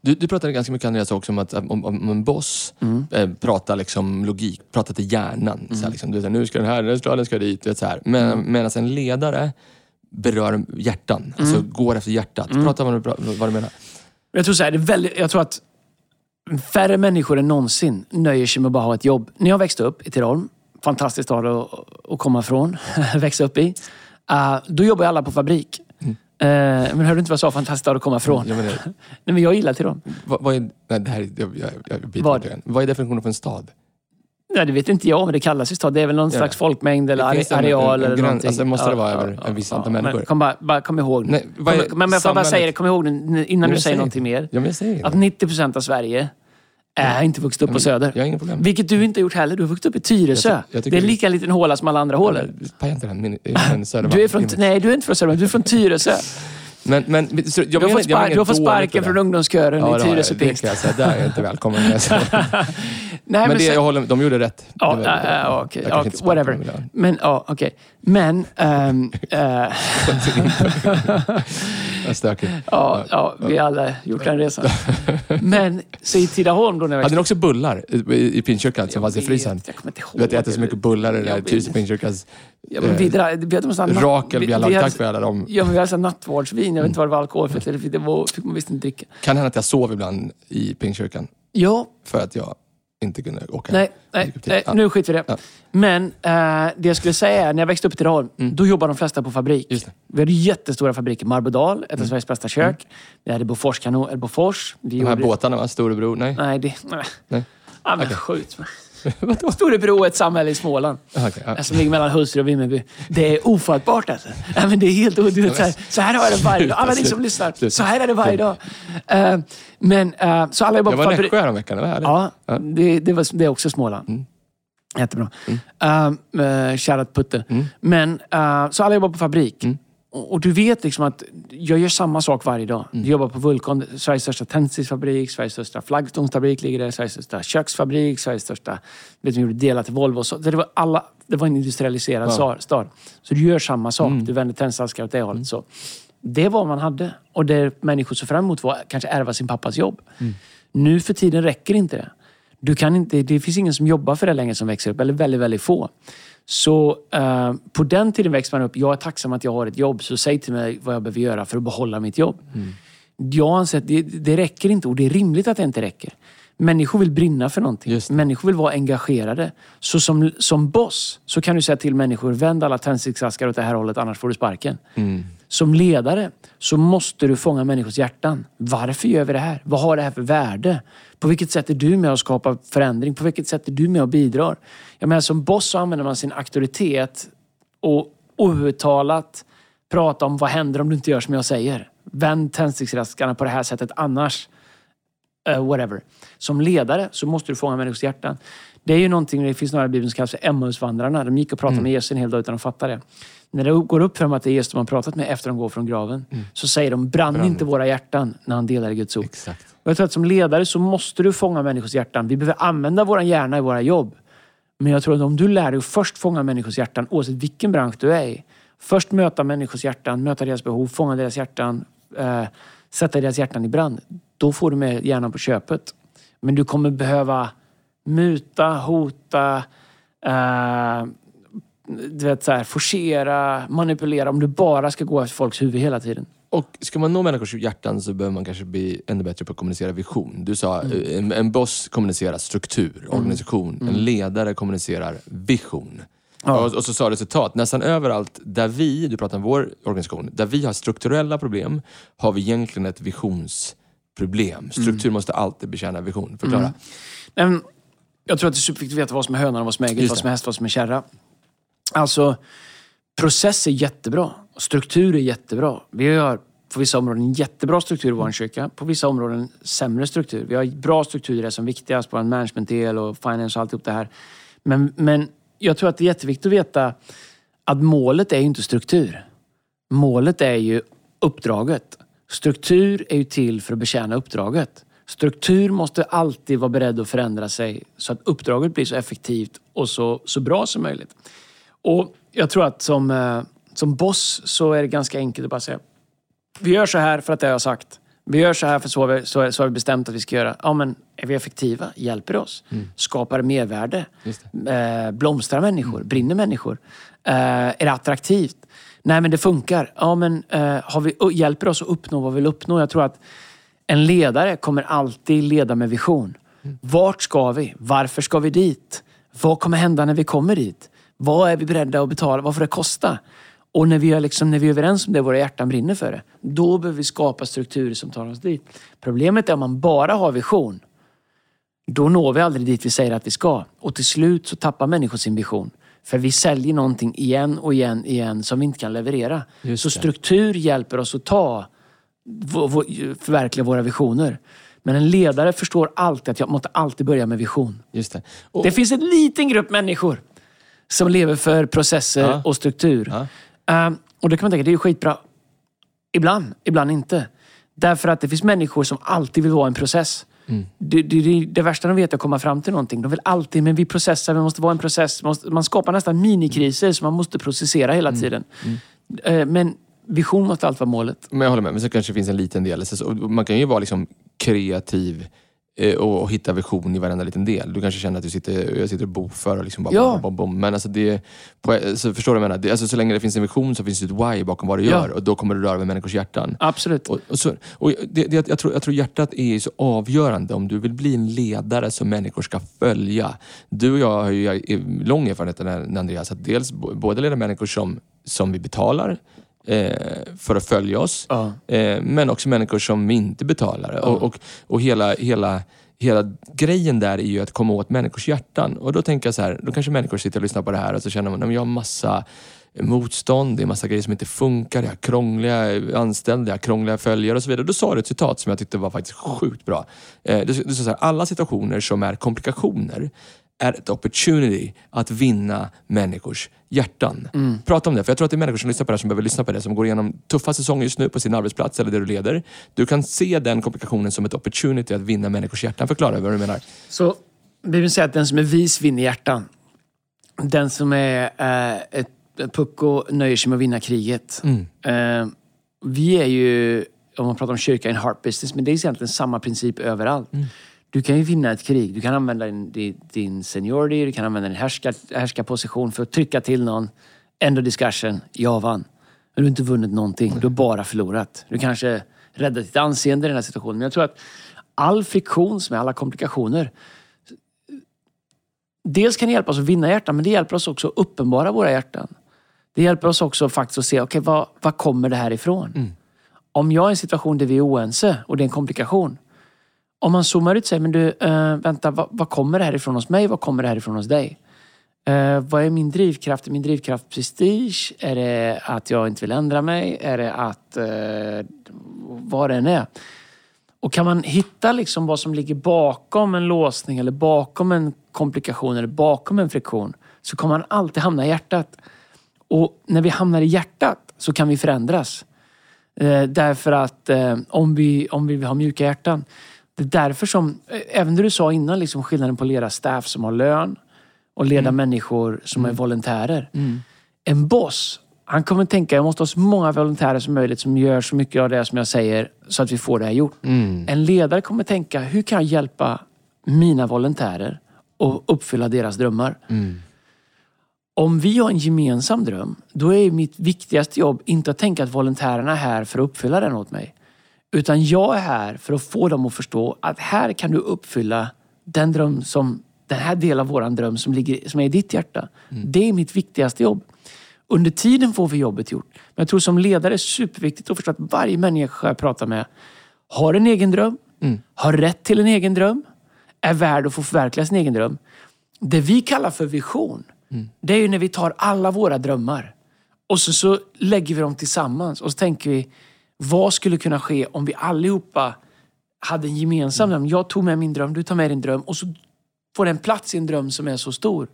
B: Du, du pratade ganska mycket Andreas också om att om, om, om en boss
A: Mm.
B: eh, pratar liksom logik, pratar till hjärnan. Så här, liksom, du vet, nu ska den här, den ska, den ska dit. Vet, så här. Men,
A: Mm.
B: Medan en ledare berör hjärtan, alltså går efter hjärtat.
A: Mm.
B: Prata om vad du, vad du menar.
A: Jag tror, så här, det är väldigt, jag tror att färre människor än någonsin nöjer sig med att bara ha ett jobb. När jag växte upp i Tidaholm, fantastiskt stad att, att komma från, växa upp i. Uh, då jobbade alla på fabrik. Eh, men hörde du inte vad jag sa? Fantastiskt stad att komma från.
B: Jag menar,
A: Nej, men jag gillar Tidaholm.
B: vad, vad är, nej, det här, är- jag, jag, jag biter
A: Vad?
B: det. Vad är definitionen för en stad?
A: Nej, det vet inte jag, men det kallas ju stad. Det är väl någon
B: Ja.
A: slags folkmängd eller
B: Det finns
A: are-
B: en-
A: areal
B: en- en
A: eller
B: gräns.
A: någonting.
B: Alltså, måste det vara över en viss antal människor?
A: Men kom, bara, bara, kom ihåg nu.
B: Nej, är
A: Kom, men jag får bara säga det, kom ihåg nu, innan
B: Men
A: du säger
B: säger
A: någonting mer.
B: Ja, men jag säger
A: Att
B: det.
A: 90 procent av Sverige är inte vuxit upp på Söder.
B: Jag har inga problem.
A: Vilket du inte har gjort heller. Du har vuxit upp i Tyresö.
B: Jag ty- jag
A: det är lika liten håla som alla andra hålor.
B: Paja inte den. Min.
A: Du är från, nej, du är inte från Södermalm. Du är från Tyresö.
B: Men, men, jag
A: Du har
B: menar-
A: fått, spark, du sparken från
B: det.
A: ungdomskören
B: Ja,
A: i
B: det.
A: Tyresö
B: Det
A: pingst.
B: säga. Där är inte välkommen. Men
A: Nej,
B: Men det,
A: sen-
B: jag håller, de gjorde rätt.
A: Ja,
B: Det var- jag kanske
A: okej,
B: inte sparkar
A: whatever. Men, ja, okej. Men, ehm, eh,
B: Vad stökigt.
A: ja, ja, vi har alla gjort den resan. Men, så i Tidaholm då när jag
B: Hade ni också bullar i, i, pinkyrkan som fanns i frysen?
A: Jag kommer inte ihåg.
B: Du vet, jag äter så mycket bullar i det. Tyresö pinkyrkans
A: Ja, men vi, dra- vi hade någonstans natt-
B: Rakel
A: hade-
B: Tack för alla dem.
A: Ja, men vi hade så här nattvardsvin. Jag vet inte vad det var alkoholfritt eller det var, fick man visst inte dricka.
B: Kan hända att jag sov ibland i pinkyrkan
A: Ja,
B: för att jag inte kunde åka.
A: nej, nej, nej nu skiter vi i det.
B: Ja.
A: Men eh, det jag skulle säga är, när jag växte upp i Tidaholm, då jobbade de flesta på fabrik.
B: Mm. Mm.
A: Vi hade jättestora fabriker. Marbodal, ett av Sveriges bästa kök. Vi hade Bofors kanon, eller Bofors. Vi
B: De här
A: gjorde-
B: båtarna va? Storebror? Nej?
A: Nej, det... Nej.
B: Nej.
A: Ja, men
B: Okej.
A: skjut mig. Storebro är ett samhälle i Småland.
B: Okej, ja.
A: Som ligger mellan Hultsfred och Vimmerby. Det är ofattbart alltså. Ja, men det är helt du vet, så, här, så här har det varje dag. Alla ni som lyssnar. Så här är det varje dag. Eh, men, eh, så alla
B: Jag
A: på
B: var i. Nässjö häromveckan, det var härligt.
A: Ja,
B: Ja. Mm.
A: det, det, var, det är också Småland. Jättebra. Mm. Uh, Shoutout Putte.
B: Mm.
A: Men, eh, så alla jobbar på fabrik. Och, och du vet liksom att jag gör samma sak varje dag.
B: Mm.
A: Jag jobbar på Vulkan, Sveriges största tändsticksfabrik, Sveriges största flaggstångsfabrik ligger där, Sveriges största köksfabrik, Sveriges största... Vet du, gjorde delar till Volvo. Så det, var alla, det var en industrialiserad
B: Ja.
A: stad. Så du gör samma sak.
B: Mm.
A: Du vänder tändstickor åt det hållet. Så. Det var vad man hade. Och det människor såg fram emot var kanske ärva sin pappas jobb.
B: Mm.
A: Nu för tiden räcker inte det. Du kan inte, det finns ingen som jobbar för det längre som växer upp, eller väldigt, väldigt få. Så eh, på den tiden växte man upp. Jag är tacksam att jag har ett jobb, så säg till mig vad jag behöver göra för att behålla mitt jobb. Jag anser att det, det räcker inte och det är rimligt att det inte räcker. Människor vill brinna för någonting. Människor vill vara engagerade. Så som, som boss så kan du säga till människor, vänd alla tändsticksaskar åt det här hållet, annars får du sparken. Som ledare så måste du fånga människors hjärtan. Varför gör vi det här? Vad har det här för värde? På vilket sätt är du med och skapar förändring? På vilket sätt är du med och bidrar? Jag menar, som boss så använder man sin auktoritet och outtalat prata om vad händer om du inte gör som jag säger. Vänd tändsticksaskarna på det här sättet, annars eh, whatever. Som ledare så måste du fånga människors hjärtan. Det är ju någonting, det finns några i Bibeln som kallas för Emmausvandrarna. De gick och pratade med Jesus en hel dag utan att fatta det. När det går upp för dem att det är Jesus de har pratat med efter de går från graven, så säger de brann
B: Brann
A: inte våra hjärtan när han delade Guds ord.
B: Exakt.
A: Och jag tror att som ledare så måste du fånga människors hjärtan. Vi behöver använda vår hjärna i våra jobb. Men jag tror att om du lär dig att först fånga människors hjärtan, oavsett vilken bransch du är i. Först möta människors hjärtan, möta deras behov, fånga deras hjärtan, eh, sätta deras hjärtan i brand. Då får du med hjärnan på köpet. Men du kommer behöva muta, hota, eh, du vet, så här, forcera, manipulera om du bara ska gå efter folks huvud hela tiden.
B: Och ska man nå människors hjärtan så behöver man kanske bli ännu bättre på att kommunicera vision. Du sa,
A: Mm.
B: eh, en, en boss kommunicerar struktur, organisation. En ledare kommunicerar vision.
A: Ja.
B: Och, och så sa du citat, nästan överallt där vi, du pratar om vår organisation, där vi har strukturella problem har vi egentligen ett visionsproblem. Struktur måste alltid betjäna vision. Förklara.
A: Men jag tror att det är superviktigt att veta vad som är hönan och vad som är ägget, vad
B: det.
A: som är häst, vad som är kärra. Alltså, process är jättebra. Struktur är jättebra. Vi har på vissa områden jättebra struktur i vår kyrka. På vissa områden sämre struktur. Vi har bra strukturer som är viktigast på en managementdel och finance och alltihop det här. Men, men jag tror att det är jätteviktigt att veta att målet är ju inte struktur. Målet är ju uppdraget. Struktur är ju till för att betjäna uppdraget. Struktur måste alltid vara beredd att förändra sig så att uppdraget blir så effektivt och så, så bra som möjligt. Och jag tror att som, eh, som boss så är det ganska enkelt att bara säga vi gör så här för att det har jag sagt. Vi gör så här för så har vi, så, så har vi bestämt att vi ska göra. Ja, men är vi effektiva? Hjälper det oss? Skapar det mervärde? Eh, blomstrar människor? Brinner människor? Eh, är det attraktivt? Nej, men det funkar. Ja, men eh, har vi, hjälper det oss att uppnå vad vi vill uppnå? Jag tror att en ledare kommer alltid leda med vision. Vart ska vi? Varför ska vi dit? Vad kommer hända när vi kommer dit? Vad är vi beredda att betala? Vad får det kosta? Och när vi, är liksom, när vi är överens om det, våra hjärtan brinner för det, då behöver vi skapa strukturer som tar oss dit. Problemet är om man bara har vision, då når vi aldrig dit vi säger att vi ska. Och till slut så tappar människor sin vision. För vi säljer någonting igen och igen igen som vi inte kan leverera. Så struktur hjälper oss att ta, förverkliga våra visioner. Men en ledare förstår alltid att jag måste alltid börja med vision.
B: Just det. Och,
A: Det finns en liten grupp människor som lever för processer
B: Ja.
A: och struktur.
B: Ja.
A: Ehm, och det kan man tänka, det är ju skitbra. Ibland, ibland inte. Därför att det finns människor som alltid vill vara en process.
B: Mm.
A: Det, det, det, värsta de vet är att komma fram till någonting. De vill alltid, men vi processar, vi måste vara en process. Man, måste, man skapar nästan minikriser som man måste processera hela
B: Mm.
A: tiden. Ehm, men vision måste alltid vara målet.
B: Men jag håller med, men så kanske det finns en liten del. Man kan ju vara liksom kreativ eh, och, och hitta vision i varenda liten del. Du kanske känner att du sitter, jag sitter och bokför och liksom bara
A: Ja.
B: bom, bom, bom. Men alltså det, på, så förstår du vad jag menar? Det, alltså så länge det finns en vision så finns det ett why bakom vad du
A: Ja.
B: gör och då kommer du röra vid människors hjärtan.
A: Absolut.
B: Och, och så, och det, det, jag, tror, jag tror hjärtat är så avgörande om du vill bli en ledare som människor ska följa. Du och jag har ju är lång erfarenhet Andreas, att dels både leda människor som, som vi betalar eh, för att följa oss, eh, men också människor som inte betalar. Och, och, och hela, hela, hela grejen där är ju att komma åt människors hjärtan. Och då tänker jag så här, då kanske människor sitter och lyssnar på det här och så känner man att jag har massa motstånd, det är massa grejer som inte funkar, jag har krångliga anställda, jag har krångliga följare och så vidare. Då sa du ett citat som jag tyckte var faktiskt sjukt bra. Eh, du sa så här, alla situationer som är komplikationer är ett opportunity att vinna människors hjärtan. Prata om det, för jag tror att det är människor som lyssnar på det här som behöver lyssna på det, som går igenom tuffa säsonger just nu på sin arbetsplats eller där du leder. Du kan se den komplikationen som ett opportunity att vinna människors hjärtan. Förklara vad du menar.
A: Så Bibeln säger att den som är vis vinner hjärtan. Den som är eh, ett pucko nöjer sig med att vinna kriget. Eh, vi är ju, om man pratar om kyrka, en heart business, men det är egentligen samma princip överallt. Du kan ju vinna ett krig. Du kan använda din, din, seniority, du kan använda din härskar, härskarposition för att trycka till någon. End of discussion. Jag vann. Men du har inte vunnit någonting. Du har bara förlorat. Du kanske räddat ditt anseende i den här situationen. Men jag tror att all friktion som är alla komplikationer Dels kan det hjälpa oss att vinna hjärtan, men det hjälper oss också att uppenbara våra hjärtan. Det hjälper oss också faktiskt att se, okej, vad, vad kommer det här ifrån? Om jag är i en situation där vi är oense och det är en komplikation. Om man zoomar ut och säger, men du, äh, vänta, vad, vad kommer det här ifrån hos mig? Vad kommer det här ifrån hos dig? Eh, vad är min drivkraft? Är min drivkraft prestige? Är det att jag inte vill ändra mig? Är det att... Uh, vad det än är. Och kan man hitta liksom vad som ligger bakom en låsning eller bakom en komplikation eller bakom en friktion så kommer man alltid hamna i hjärtat. Och när vi hamnar i hjärtat så kan vi förändras. Eh, därför att eh, om, vi, om vi vill ha mjuka hjärtan. Det är därför som, eh, även det du sa innan, liksom skillnaden på att leda staff som har lön och leda människor som är volontärer. En boss, han kommer tänka, jag måste ha så många volontärer som möjligt som gör så mycket av det som jag säger så att vi får det här gjort. En ledare kommer tänka, hur kan jag hjälpa mina volontärer och uppfylla deras drömmar? Om vi har en gemensam dröm, då är mitt viktigaste jobb inte att tänka att volontärerna är här för att uppfylla den åt mig. Utan jag är här för att få dem att förstå att här kan du uppfylla den dröm som, den här delen av våran dröm som, ligger, som är i ditt hjärta. Det är mitt viktigaste jobb. Under tiden får vi jobbet gjort. Men jag tror som ledare är det superviktigt att förstå att varje människa jag pratar med har en egen dröm, har rätt till en egen dröm, är värd att få förverkliga sin egen dröm. Det vi kallar för vision, det är ju när vi tar alla våra drömmar och så, så lägger vi dem tillsammans och så tänker vi, vad skulle kunna ske om vi allihopa hade en gemensam dröm? Jag tog med min dröm, du tar med din dröm och så får den plats i en dröm som är så stor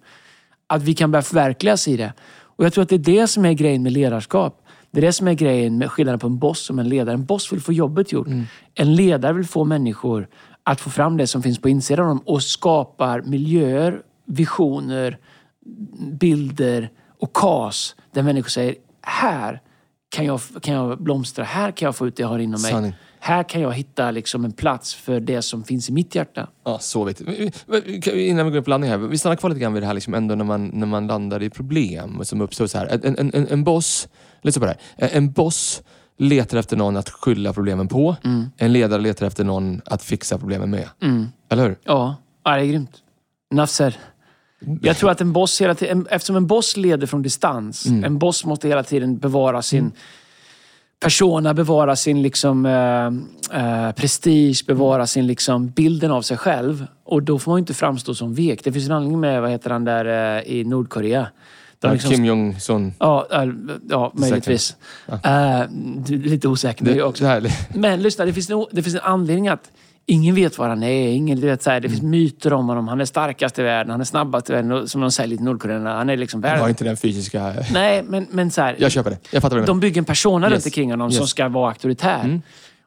A: att vi kan börja förverkligas i det. Och jag tror att det är det som är grejen med ledarskap. Det är det som är grejen med skillnaden på en boss och en ledare. En boss vill få jobbet gjort. En ledare vill få människor att få fram det som finns på insidan av dem och skapar miljöer, visioner, bilder och kas där människor säger här kan jag, kan jag blomstra, här kan jag få ut det jag har inom mig.
B: Sanning.
A: Här kan jag hitta liksom en plats för det som finns i mitt hjärta.
B: Ja, så viktigt. Innan vi går in på landning här. Vi stannar kvar lite grann vid det här liksom ändå när man, när man landar i problem som uppstår. Så här. En, en, en, en boss, lyssna på det här. En boss letar efter någon att skylla problemen på. En ledare letar efter någon att fixa problemen med. Eller hur?
A: Ja, ja det är grymt. Nafser. Jag tror att en boss hela tiden, eftersom en boss leder från distans, en boss måste hela tiden bevara sin persona, bevara sin liksom, eh, eh, prestige, bevara sin liksom, bilden av sig själv. Och då får man ju inte framstå som vek. Det finns en anledning med, vad heter han där eh, i Nordkorea? De
B: Ja,
A: liksom-
B: Kim Jong-Sun.
A: Ja, ja, ja möjligtvis. Du är lite osäker nu också. Men lyssna, det finns, en, det finns en anledning att ingen vet var han är. Ingen, du vet, så här, det finns myter om honom. Han är starkast i världen, han är snabbast i världen. och Som de säger till Nordkoreanerna. Han är liksom
B: jag har
A: världen.
B: inte den fysiska...
A: Nej, men, men så här,
B: Jag köper det. Jag fattar vad du
A: de
B: menar.
A: bygger en persona runt
B: Yes.
A: omkring honom som
B: Yes. Mm.
A: ska vara auktoritär.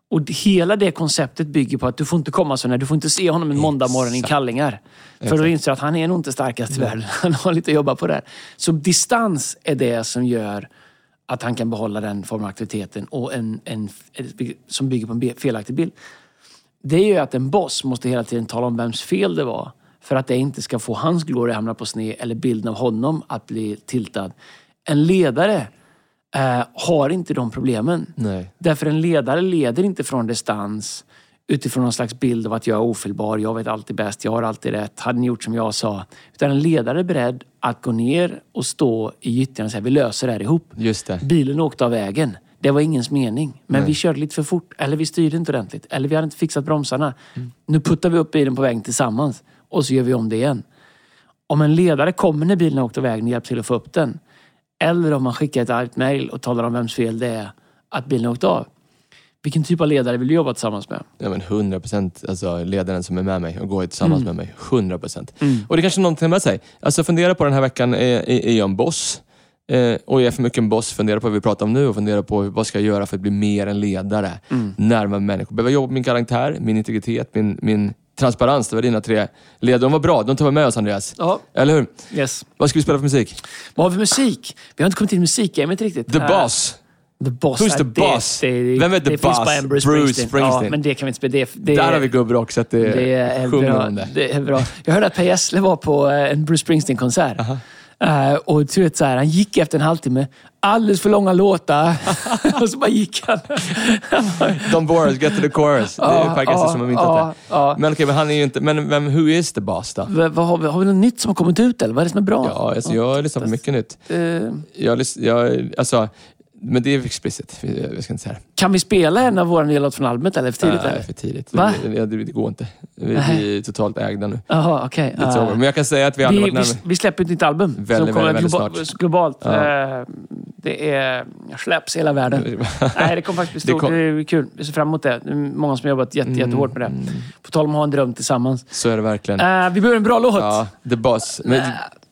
A: Och det- hela det konceptet bygger på att du får inte komma så när du får inte se honom en måndag morgon i kallingar. För då inser du att han är nog inte starkast i världen. Han har lite att jobba på där. Så distans är det som gör att han kan behålla den formen av aktiviteten och en, en, som bygger på en felaktig bild. Det är ju att en boss måste hela tiden tala om vems fel det var. För att det inte ska få hans gloria hamna på sned eller bilden av honom att bli tiltad. En ledare eh, har inte de problemen.
B: Nej.
A: Därför en ledare leder inte från distans utifrån någon slags bild av att jag är ofelbar, jag vet alltid bäst, jag har alltid rätt, hade ni gjort som jag sa. Utan en ledare är beredd att gå ner och stå i gyttjan och säga vi löser det här ihop.
B: Just det.
A: Bilen åkte av vägen. Det var ingens mening. Men vi körde lite för fort. Eller vi styrde inte ordentligt. Eller vi hade inte fixat bromsarna. Nu puttar vi upp bilen på vägen tillsammans. Och så gör vi om det igen. Om en ledare kommer när bilen har åkt vägen och hjälper till att få upp den. Eller om man skickar ett argt mejl och talar om vems fel det är att bilen har åkt av. Vilken typ av ledare vill du jobba tillsammans med?
B: Ja, men 100 procent. Alltså ledaren som är med mig och går tillsammans
A: Mm.
B: med mig. 100 procent. Och det är kanske någonting med sig. Alltså fundera på den här veckan, är, är jag en boss? Eh, och är jag för mycket en boss, fundera på vad vi pratar om nu och fundera på vad ska jag göra för att bli mer en ledare.
A: Mm.
B: Närmare människor. Behöver jobba med min karaktär, min integritet, min, min transparens. Det var dina tre ledare. De var bra. De tar vi med oss Andreas.
A: Ja.
B: Eller hur?
A: Yes.
B: Vad ska vi spela för musik?
A: Vad har vi för musik? Vi har inte kommit i musikgamet riktigt.
B: The Boss.
A: The Boss.
B: Who's the
A: det-
B: boss?
A: Det,
B: Vem är the
A: det
B: boss?
A: Bruce,
B: Bruce
A: Springsteen.
B: Springsteen.
A: Ja, men det kan vi inte spela. Det, det,
B: Där har vi gubbrock så att det,
A: Det är,
B: sjunger
A: bra.
B: om det.
A: det är bra. Jag hörde att Per Gessle var på eh, en Bruce Springsteen-konsert. Eh, och du vet, så här, han gick efter en halvtimme. Alldeles för långa låtar. och så bara gick han.
B: Don't bore us, get to the chorus. det är Per Gessle som har myntat det. Men okej, men han är ju inte... Men vem, who is the boss då?
A: V- har, vi, har vi något nytt som har kommit ut eller? Vad är det som är bra?
B: Ja, alltså, jag har lyssnat på mycket nytt.
A: Eh,
B: Jag, jag, alltså, men det är explicit. Jag ska inte säga det.
A: kan vi spela en av våra nya låtar från albumet eller? För tidigt?
B: Nej,
A: eller?
B: för tidigt.
A: Va?
B: Det, det, det går inte. Vi, vi är totalt ägda nu.
A: Jaha, okej.
B: Så.
A: Eh,
B: Men jag kan säga att vi aldrig
A: vi,
B: varit
A: vi,
B: närmare.
A: vi släpper ett nytt album.
B: Väldigt,
A: som kommer
B: väldigt,
A: globa-
B: väldigt snart.
A: globalt.
B: Ja.
A: Eh, Det är, släpps i hela världen. Nej, det kommer faktiskt bli
B: Det
A: stort.
B: kom-
A: Det, är kul. Vi ser fram emot det. Det är många som har jobbat jätte, jättehårt med det. På tal om att ha en dröm tillsammans.
B: Så är det verkligen.
A: Eh, vi behöver en bra låt.
B: Ja, the boss. Men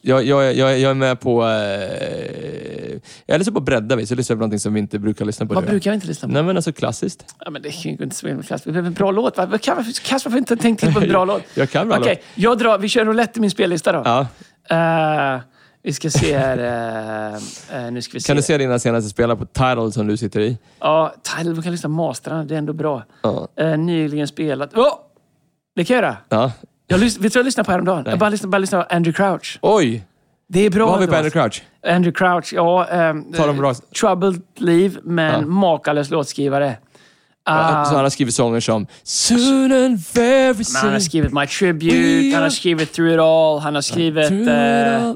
B: jag, jag, jag, jag är med på... Eh,
C: Eller så bara breddar vi, så lyssnar på någonting som vi inte brukar lyssna på.
A: Vad
C: det.
A: brukar vi inte lyssna på?
C: Nej men alltså klassiskt.
A: Ja, men det kan ju inte så himla klass. Vi behöver en bra låt. Va? Kan, Kasper har inte tänkt till på en bra låt.
C: Jag kan bra
A: Okej, jag drar. Vi kör roulette i min spellista då.
C: Ja.
A: Eh, vi ska se här. eh, eh, nu ska vi se.
C: Kan du se dina senaste spelare på Tidal som du sitter i?
A: Ja, Tidal, vi kan lyssna på mastrarna. Det är ändå bra. Nyligen spelat. Oh! Det kan jag göra.
C: ja.
A: Jag lys- vet du vad jag lyssnade på häromdagen? Jag bara lyssnade, bara lyssnade på Andrew Crouch.
C: Oj!
A: Det är bra
C: Vad har vi på Andrew. Crouch?
A: Andrew Crouch, ja.
C: Ta dem bra.
A: Troubled liv, men
C: Ja.
A: makalös låtskrivare. Ah,
C: Så han har skrivit sånger som Soon and very
A: men han
C: soon.
A: har skrivit My Tribute, han har skrivit Through It All, han har skrivit
C: all.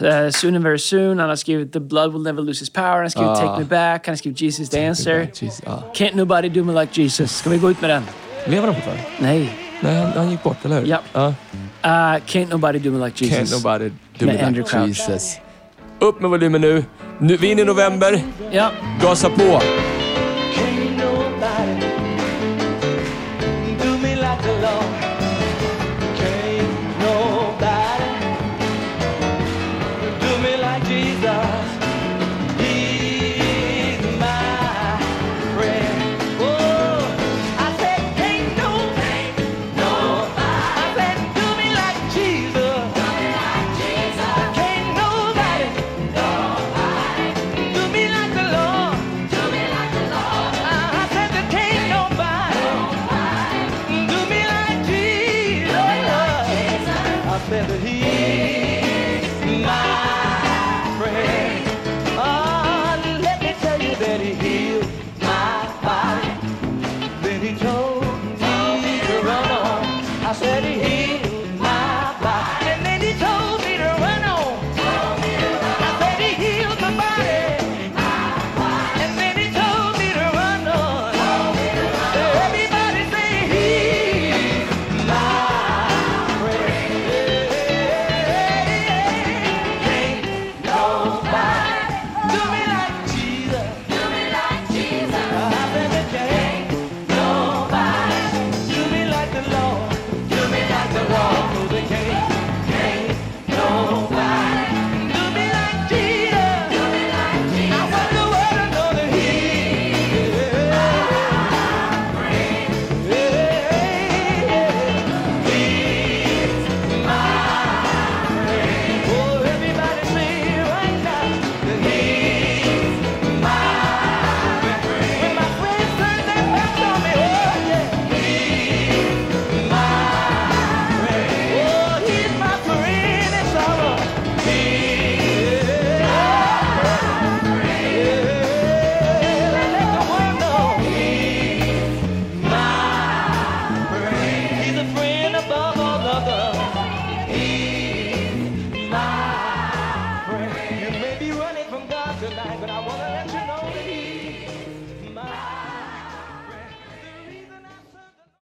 A: eh, Soon and Very Soon, han har skrivit The Blood Will Never Lose His Power, han har skrivit
C: Ah.
A: Take Me Back, han har skrivit Jesus the Answer.
C: Jeez, ja.
A: Can't Nobody Do Me Like Jesus. Ska vi gå ut med den?
C: Lever han fortfarande?
A: Nej.
C: Nej, han, han gick bort, eller hur?
A: Ja.
C: ja.
A: Uh, can't Nobody Do Me Like Jesus.
C: Can't nobody do
A: Med
C: me
A: Andrew
C: like
A: Crouch.
C: Jesus. Upp med volymen nu. nu. Vi är inne i november.
A: Ja.
C: Gasa på.